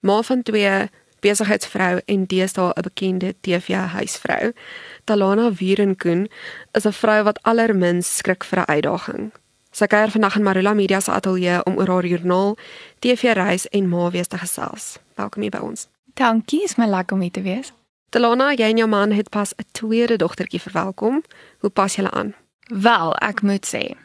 Ma van twee besigheidsvrou en deesdae 'n bekende TV-huisvrou. Talana Wierenkoen is 'n vrou wat allermins skrik vir 'n uitdaging. Sy kuier vandag in Marula Media se ateljee om oor haar joernaal, TV-reis en maawees te gesels. Welkom hier by ons. Dankie, is my lekker om hier te wees. Talana, jy en jou man het pas 'n tweede dogtertjie verwelkom. Hoe pas julle aan? Wel, ek moet sê,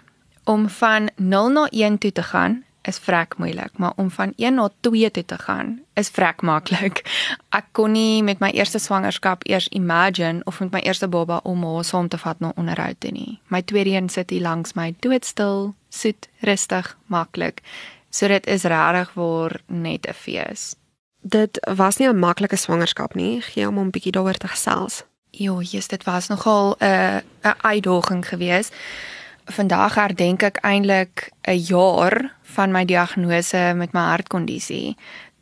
om van 0 na 1 toe te gaan is vrek moeilik, maar om van 1 na 2 toe te gaan is vrek maklik. Ek kon nie met my eerste swangerskap eers imagine of met my eerste baba om haar saam te vat na onderhoud toe nie. My tweede een sit hier langs my, doodstil, soet, rustig, maklik. So dit is regtig waar net 'n fees. Dit was nie 'n maklike swangerskap nie, gee hom 'n bietjie daaroor te gesels. Jo, jy's dit was nogal 'n uh, 'n uitdaging geweest vandag herdenk ek eintlik 'n jaar van my diagnose met my hartkondisie.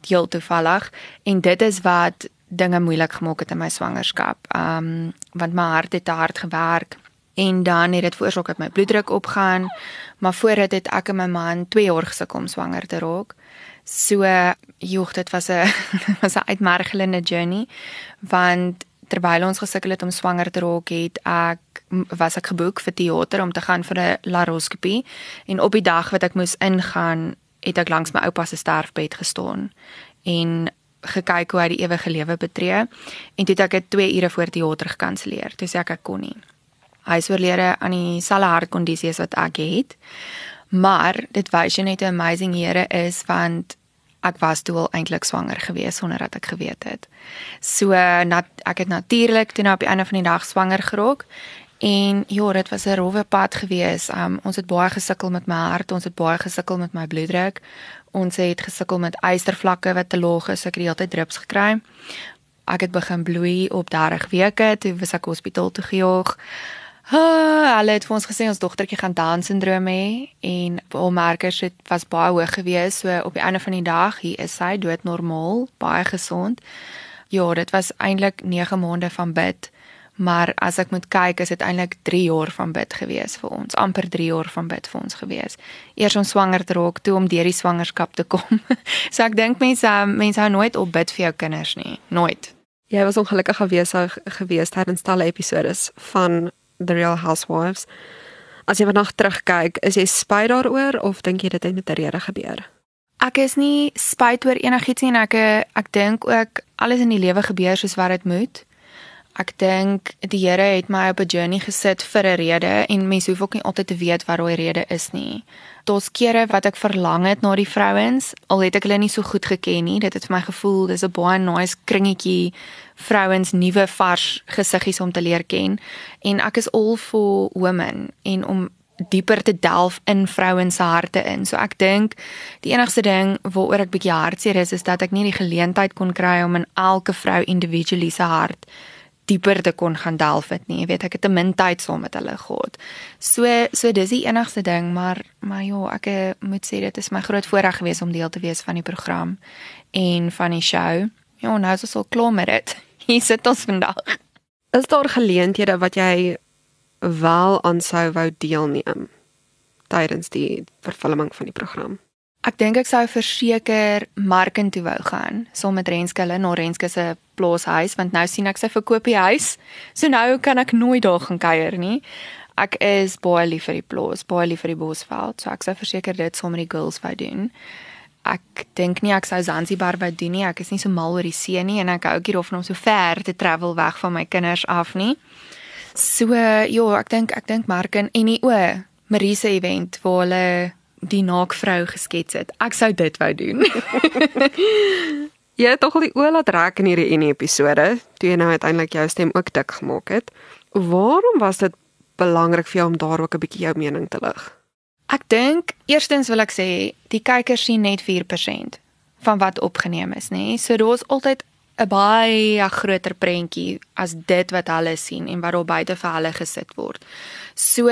Heel toevallig en dit is wat dinge moeilik gemaak het in my swangerskap. Um want my hart het hard gewerk en dan het dit veroorsaak dat my bloeddruk opgaan. Maar voor dit het ek en my man 2 jaar gesukkel om swanger te raak. So joh, dit was 'n was 'n uitmergelende journey want terwyl ons gesukkel het om swanger te raak, het ek was ek geboek vir teater om te gaan vir 'n laroskopie en op die dag wat ek moes ingaan, het ek langs my oupa se sterfbed gestaan en gekyk hoe hy die ewige lewe betree en toe het ek dit 2 ure voor teater gekanselleer. Toe sê ek ek kon nie. Hy is oorlede aan dieselfde hartkondisie wat ek het. Maar dit wys jy net 'n amazing Here is want ek was toe al eintlik swanger gewees sonder dat ek geweet het. So nat, ek het natuurlik toe nou op die einde van die dag swanger geraak en ja, dit was 'n rowwe pad gewees. Um ons het baie gesukkel met my hart, ons het baie gesukkel met my bloeddruk. Ons het gesukkel met eistervlakke wat te laag is. Ek het die hele tyd drups gekry. Ek het begin bloei op 30 weke, toe was ek hospitaal toe gejaag. Ah, hulle het vir ons gesê ons dogtertjie gaan Down syndroom hê en al merkers het was baie hoog gewees. So op die einde van die dag, hier is sy dood normaal, baie gesond. Ja, dit was eintlik 9 maande van bid. Maar as ek moet kyk, is dit eintlik 3 jaar van bid gewees vir ons. amper 3 jaar van bid vir ons gewees. Eers om swanger te raak, toe om deur die swangerskap te kom. so ek dink mense mense hou nooit op bid vir jou kinders nie, nooit. Jy was ongelukkig gewees gewees tydens talle episode van The Real Housewives. As jy vandag terugkyk, is jy spyt daaroor of dink jy dit het met 'n rede gebeur? Ek is nie spyt oor enigiets nie en ek ek dink ook alles in die lewe gebeur soos wat dit moet. Ek dink die Here het my op 'n journey gesit vir 'n rede en mense hoef ook nie altyd te weet wat daai rede is nie. Daar's kere wat ek verlang het na die vrouens, al het ek hulle nie so goed geken nie. Dit het vir my gevoel dis 'n baie nice kringetjie vrouens nuwe vars gesiggies om te leer ken en ek is all for women en om dieper te delf in vrouens se harte in. So ek dink die enigste ding waaroor ek bietjie hartseer is is dat ek nie die geleentheid kon kry om in elke vrou individually se hart dieper te kon gaan delf het nie. Jy weet ek het te min tyd saam met hulle gehad. So so dis die enigste ding, maar maar ja, ek eh, moet sê dit is my groot voorreg gewees om deel te wees van die program en van die show. Ja, nou is ons al klaar met dit. Hier sit ons vandag. Is daar geleenthede wat jy wel aan sou wou deelneem tydens die vervulling van die program? Ek dink ek sou verseker Marken toe wou gaan, saam met Renske hulle na Renske se plaashuis want nou sien ek sy verkoop die huis. So nou kan ek nooit daar gaan kuier nie. Ek is baie lief vir die plaas, baie lief vir die Bosveld, so ek sou verseker dit saam met die girls wou doen. Ek dink nie ek sou Zanzibar wou doen nie. Ek is nie so mal oor die see nie en ek hou ook nie daarvan om so ver te travel weg van my kinders af nie. So ja, ek dink ek dink Marken en die o, Marise event waar hulle die naakvrou geskets het. Ek sou dit wou doen. jy het tog al die oë laat trek in hierdie ene episode, toe jy nou uiteindelik jou stem ook dik gemaak het. Waarom was dit belangrik vir jou om daar ook 'n bietjie jou mening te lig? Ek dink eerstens wil ek sê die kykers sien net 4% van wat opgeneem is, nê? So daar's altyd 'n baie groter prentjie as dit wat hulle sien en wat daar buite vir hulle gesit word. So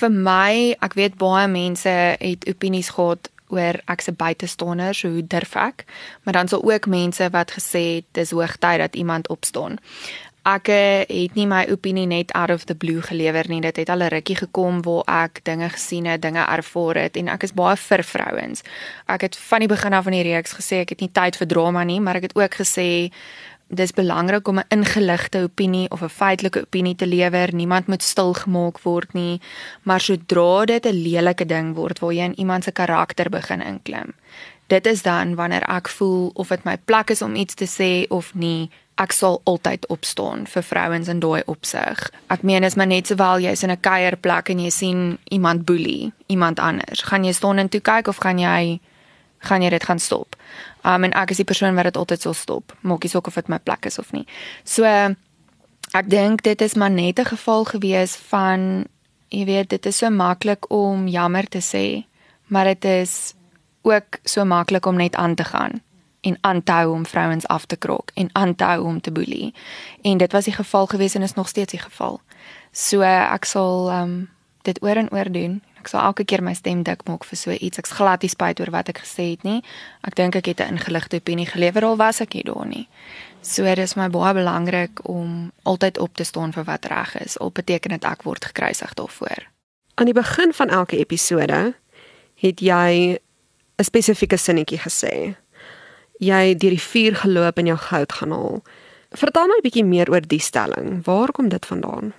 vir my, ek weet baie mense het opinies gehad oor ek se buitestander, so hoe durf ek? Maar dan sal ook mense wat gesê het dis hoogtyd dat iemand opstaan. Ek het nie my opinie net out of the blue gelewer nie. Dit het al 'n rukkie gekom waar ek dinge gesien het, dinge ervaar het en ek is baie vir vrouens. Ek het van die begin af van die reeks gesê ek het nie tyd vir drama nie, maar ek het ook gesê dis belangrik om 'n ingeligte opinie of 'n feitelike opinie te lewer. Niemand moet stil gemaak word nie, maar sodra dit 'n lelike ding word waar jy in iemand se karakter begin inklim, dit is dan wanneer ek voel of dit my plek is om iets te sê of nie. Ek sal altyd opstaan vir vrouens in daai opsig. Ek meen is maar net sowel jy's in 'n kuierplek en jy sien iemand boelie, iemand anders. Gaan jy staan en toe kyk of gaan jy gaan jy dit gaan stop? Um en ek is die persoon wat dit altyd sal stop. Maak nie saak of dit my plek is of nie. So ek dink dit is maar net 'n geval gewees van jy weet dit is so maklik om jammer te sê, maar dit is ook so maklik om net aan te gaan en aan te hou om vrouens af te krok en aan te hou om te boelie. En dit was die geval gewees en is nog steeds die geval. So ek sal um dit oor en oor doen Ek sal elke keer my stem dik maak vir so iets. Ek's glad nie spyt oor wat ek gesê het nie. Ek dink ek het 'n ingeligte opinie gelewer al was ek nie daar nie. So dit is my baie belangrik om altyd op te staan vir wat reg is. Al beteken dit ek word gekruisig daarvoor. Aan die begin van elke episode het jy 'n spesifieke sinnetjie gesê. Jy deur die vuur geloop en jou goud gaan haal. Vertel my 'n bietjie meer oor die stelling. Waar kom dit vandaan?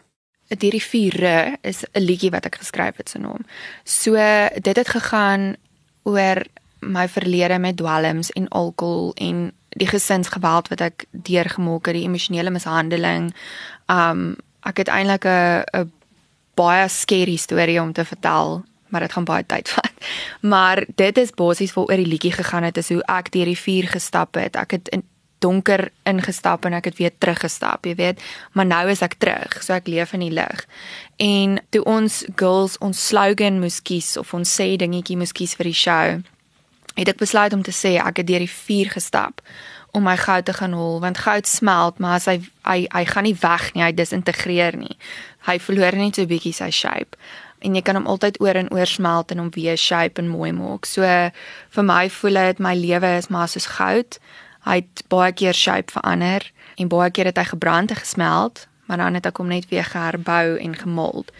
die riviere is 'n liedjie wat ek geskryf het se naam. So dit het gegaan oor my verlede met dwelms en alkohol en die gesinsgeweld wat ek deurgemaak het, die emosionele mishandeling. Um ek het eintlik 'n baie scary storie om te vertel, maar dit gaan baie tyd vat. Maar dit is basies waaroor die liedjie gegaan het, is hoe ek deur die vuur gestap het. Ek het in donker ingestap en ek het weer teruggestap, jy weet, maar nou is ek terug, so ek leef in die lig. En toe ons girls ons slogan moes kies of ons sê dingetjie moes kies vir die show, het ek besluit om te sê ek het deur die vuur gestap om my goud te gaan hol want goud smelt maar as hy hy hy gaan nie weg nie hy disintegreer nie hy verloor net so 'n bietjie sy shape en jy kan hom altyd oor en oor smelt en hom weer shape en mooi maak so vir my voel dit my lewe is maar soos goud Hy het baie keer shape verander en baie keer het hy gebrand en gesmelt, maar dan het ek hom net weer geherbou en gemold.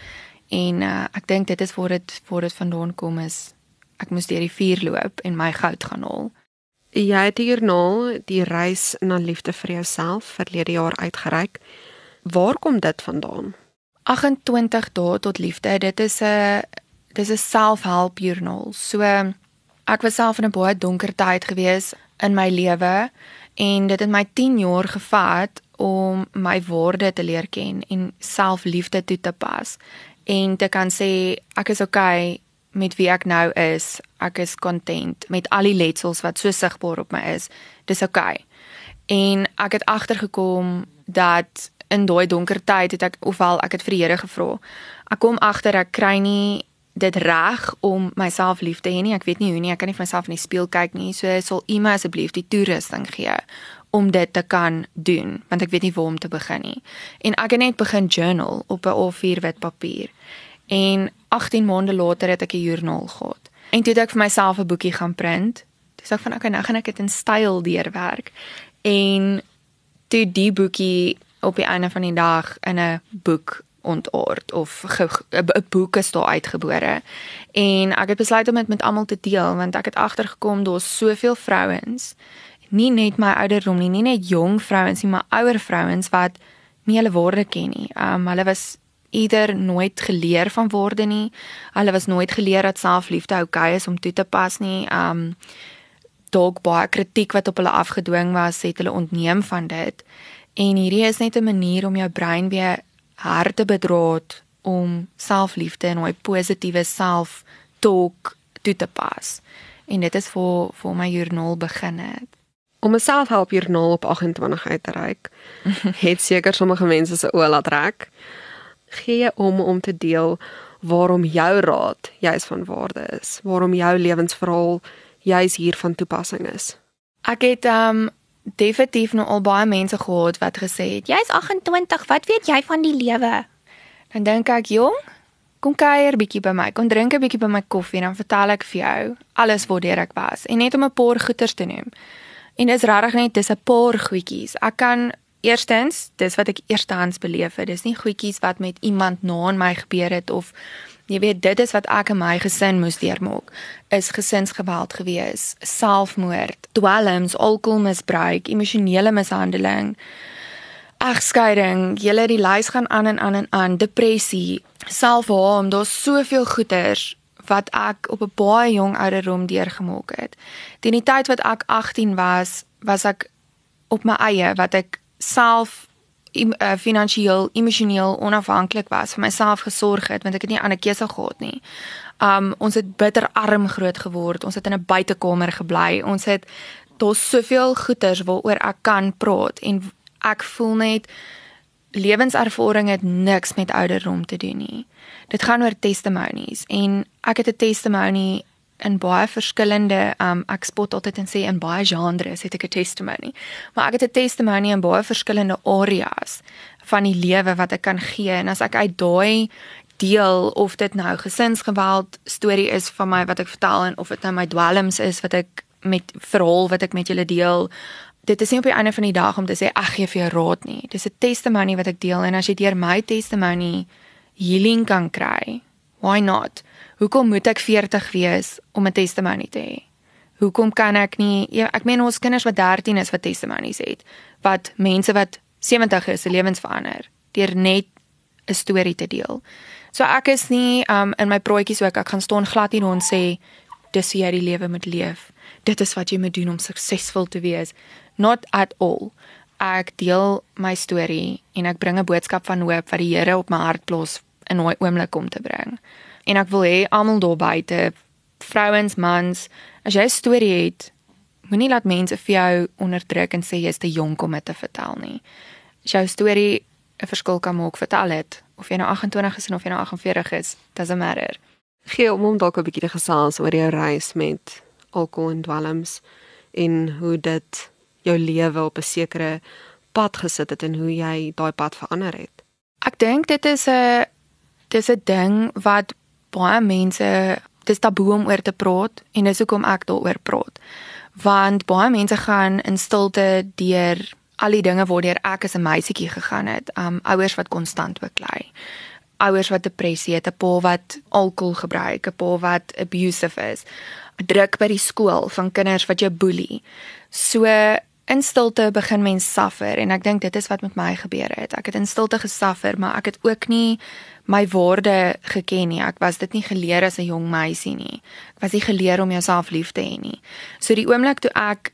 En uh, ek dink dit is waar dit waar dit vandaan kom is ek moes deur die vuur loop en my goud gaan haal. Jy het hiernaal die reis na liefde vir jouself verlede jaar uitgereik. Waar kom dit vandaan? 28 dae tot liefde. Dit is 'n dis 'n self-help journal. So ek was self in 'n baie donker tyd gewees in my lewe en dit het my 10 jaar gevat om my waarde te leer ken en selfliefde toe te pas en te kan sê ek is okay met wie ek nou is. Ek is content met al die letsels wat so sigbaar op my is. Dis okay. En ek het agtergekom dat in daai donker tyd het ek ofwel ek het vir die Here gevra. Ek kom agter ek kry nie dit reg om myself lief te hê nie. Ek weet nie hoe nie. Ek kan nie vir myself in die spieël kyk nie. So sal u my asseblief die toerusting gee om dit te kan doen, want ek weet nie waar om te begin nie. En ek het net begin journal op 'n A4 wit papier. En 18 maande later het ek 'n joernaal gehad. En toe het ek vir myself 'n boekie gaan print. Dis ek van okay, nou gaan ek dit in styl deurwerk. En toe die boekie op die einde van die dag in 'n boek ontaard of 'n boek is daar uitgebore. En ek het besluit om dit met almal te deel want ek het agtergekom daar's soveel vrouens, nie net my ouderdom nie, nie net jong vrouens nie, maar ouer vrouens wat nie hulle waarde ken nie. Um hulle was eerder nooit geleer van waarde nie. Hulle was nooit geleer dat selfliefde okay is om toe te pas nie. Um dalk baie kritiek wat op hulle afgedwing was, het hulle ontneem van dit. En hierdie is net 'n manier om jou brein weer harte bedraad om selfliefde en 'n positiewe self-talk toe te pas. En dit is vir vir my joernaal begin het. Om 'n selfhelp joernaal op 28 uit te reik, het seker sommige mense se oë laat trek. Gee om om te deel waarom jou raad juis van waarde is, waarom jou lewensverhaal juis hier van toepassing is. Ek het um definitief nou al baie mense gehad wat gesê het, "Jy's 28, wat weet jy van die lewe?" Dan dink ek, "Jong, kom kuier bietjie by my, kom drink 'n bietjie by my koffie en dan vertel ek vir jou alles waartoe ek was." En net om 'n paar goeters te noem. En dis regtig net dis 'n paar goedjies. Ek kan Eerstens, dis wat ek eerstehands beleef het. Dis nie goedjies wat met iemand na in my gebeur het of jy weet dit is wat ek en my gesin moes deurmaak. Is gesinsgeweld gewees, selfmoord, dwelms, alkoholmisbruik, emosionele mishandeling, egskeiding, julle die lys gaan aan en aan en aan, depressie, selfhaat, daar's soveel goeters wat ek op 'n baie jong ouderdom deurgemaak het. Teen die tyd wat ek 18 was, was ek op my eie wat ek self uh, finansiëel, emosioneel onafhanklik was, vir myself gesorg het want ek het nie ander keuse gehad nie. Um ons het bitter arm groot geword. Ons het in 'n buitekamer gebly. Ons het daar's soveel goeters waaroor ek kan praat en ek voel net lewenservaring het niks met ouderdom te doen nie. Dit gaan oor testimonies en ek het 'n testimony in baie verskillende um ek spot altyd en sê in baie genres het ek 'n testimony. Maar ek het 'n testimony in baie verskillende areas van die lewe wat ek kan gee en as ek uit daai deel of dit nou gesinsgeweld storie is van my wat ek vertel en of dit nou my dwelms is wat ek met verhaal wat ek met julle deel dit is nie op die einde van die dag om te sê ag gee vir jou raad nie. Dis 'n testimony wat ek deel en as jy deur my testimony healing kan kry, why not? Hoekom moet ek 40 wees om 'n testimony te hê? Hoekom kan ek nie ja, ek meen ons kinders wat 13 is wat testimonies het, wat mense wat 70 is se lewens verander deur net 'n storie te deel. So ek is nie um in my praatjies ook ek gaan staan glad hier en sê dis hoe jy die lewe moet leef. Dit is wat jy moet doen om suksesvol te wees not at all. Ek deel my storie en ek bring 'n boodskap van hoop wat die Here op my hart plaas in 'n oomblik om te bring. En ek wil hê almal daar buite, vrouens, mans, as jy 'n storie het, moenie laat mense vir jou onderdruk en sê jy's te jonk om dit te vertel nie. As jou storie 'n verskil kan maak, vertel dit. Of jy nou 28 is of jy nou 48 is, doesn't matter. Gee om om dalk 'n bietjie te gesels oor jou reis met alkohol en dwelms en hoe dit jou lewe op 'n sekere pad gesit het en hoe jy daai pad verander het. Ek dink dit is 'n dis 'n ding wat baie mense dis taboe om oor te praat en dis hoekom ek daaroor praat. Want baie mense gaan in stilte deur al die dinge waardeur ek as 'n meisietjie gegaan het. Um ouers wat konstant beklei. Ouers wat depressie het, 'n pa wat alkohol gebruik, 'n pa wat abusive is. Druk by die skool van kinders wat jou boelie. So in stilte begin mens suffer en ek dink dit is wat met my gebeur het. Ek het in stilte gesuffer, maar ek het ook nie my waarde geken nie. Ek was dit nie geleer as 'n jong meisie nie. Ek was nie geleer om jouself lief te hê nie. So die oomblik toe ek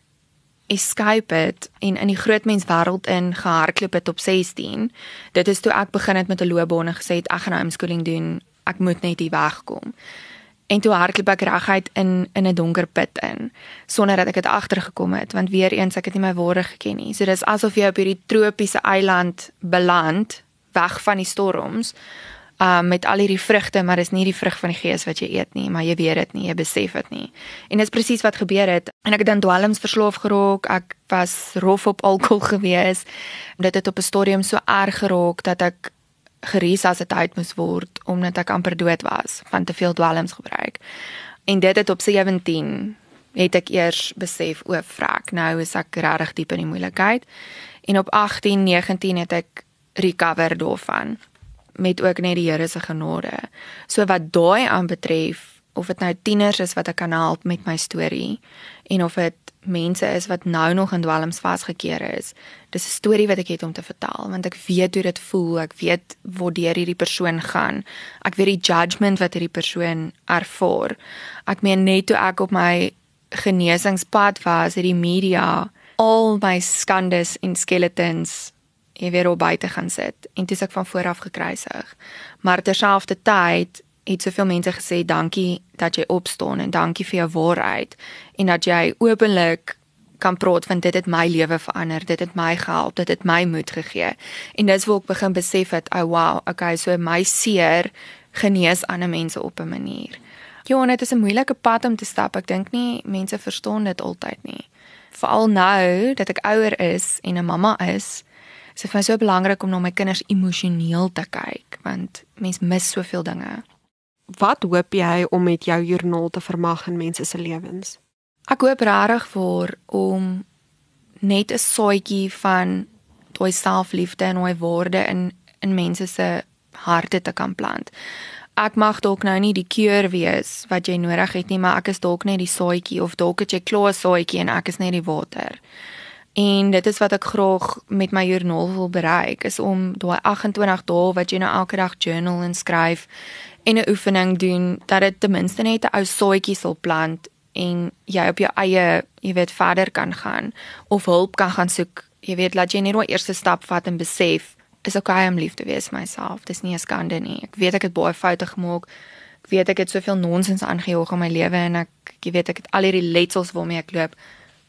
escape het en in die groot mens wêreld in gehardloop het op 16, dit is toe ek begin het met 'n loopbaan en gesê het ek gaan homeschooling doen. Ek moet net hier wegkom en toe hardloop ek reguit in in 'n donker put in sonder dat ek dit agtergekom het want weer eens ek het nie my waarde geken nie. So dis asof jy op hierdie tropiese eiland beland weg van die storms um, met al hierdie vrugte, maar dis nie die vrug van die gees wat jy eet nie, maar jy weet dit nie, jy besef dit nie. En dis presies wat gebeur het. En ek het dan dwelms versloof geraak. Ek was rof op alkohol gewees. Dit het op 'n stadium so erg geraak dat ek uit moes word omdat ek amper dood was van te veel dwelms gebruik. En dit het op 17 het ek eers besef o, vrek, nou is ek regtig diep in die moeilikheid. En op 18, 19 het ek recover daarvan met ook net die Here se genade. So wat daai aanbetref, of dit nou tieners is wat ek kan help met my storie en of dit mense is wat nou nog in dwelms vasgekeer is. Dis 'n storie wat ek het om te vertel want ek weet hoe dit voel, ek weet waar deur hierdie persoon gaan. Ek weet die judgement wat hierdie persoon ervaar. Ek meen net toe ek op my genesingspad was, het die media al my skandes en skeletons hier weer op buite gaan sit en dis ek van voor af gekruisig. Maar terselfdertyd het soveel mense gesê dankie dat jy opstaan en dankie vir jou waarheid en dat jy openlik kan praat van dit het my lewe verander, dit het my gehelp, dit het my moed gegee. En dis waar ek begin besef het, oh wow, okay, so my seer genees ander mense op 'n manier. Ja, dit is 'n moeilike pad om te stap. Ek dink nie mense verstaan dit altyd nie. Veral nou dat ek ouer is en 'n mamma is, is dit vir my so belangrik om na my kinders emosioneel te kyk want mens mis soveel dinge wat hoop jy om met jou joernaal te vermag in mense se lewens? Ek hoop regtig vir om net 'n saadjie van daai selfliefde en daai waarde in in mense se harte te kan plant. Ek mag dalk nou nie die keur wees wat jy nodig het nie, maar ek is dalk net die saadjie of dalk het jy klaar 'n saadjie en ek is net die water. En dit is wat ek graag met my joernaal wil bereik, is om daai 28 dae wat jy nou elke dag journal en skryf en 'n oefening doen dat dit ten minste net 'n ou saadjie sal plant en jy op jou eie, jy weet, verder kan gaan of hulp kan gaan soek. Jy weet, laat jy net daai eerste stap vat en besef is okay om lief te wees vir myself. Dis nie 'n skande nie. Ek weet ek het baie foute gemaak. Ek weet ek het soveel nonsens aangehoog in my lewe en ek jy weet ek het al hierdie letsels waarmee ek loop,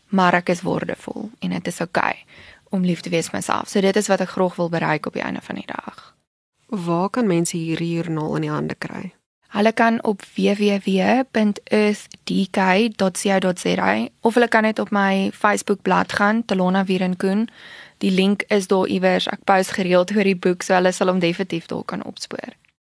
maar ek is waardevol en dit is okay om lief te wees vir myself. So dit is wat ek graag wil bereik op die einde van die dag. Waar kan mense hierdie joernaal in die hande kry? Hulle kan op www.earthdk.co.za of hulle kan net op my Facebook bladsy gaan, Talona Wierenkoen. Die link is daar iewers. Ek post gereeld oor die boek, so hulle sal hom definitief daar kan opspoor.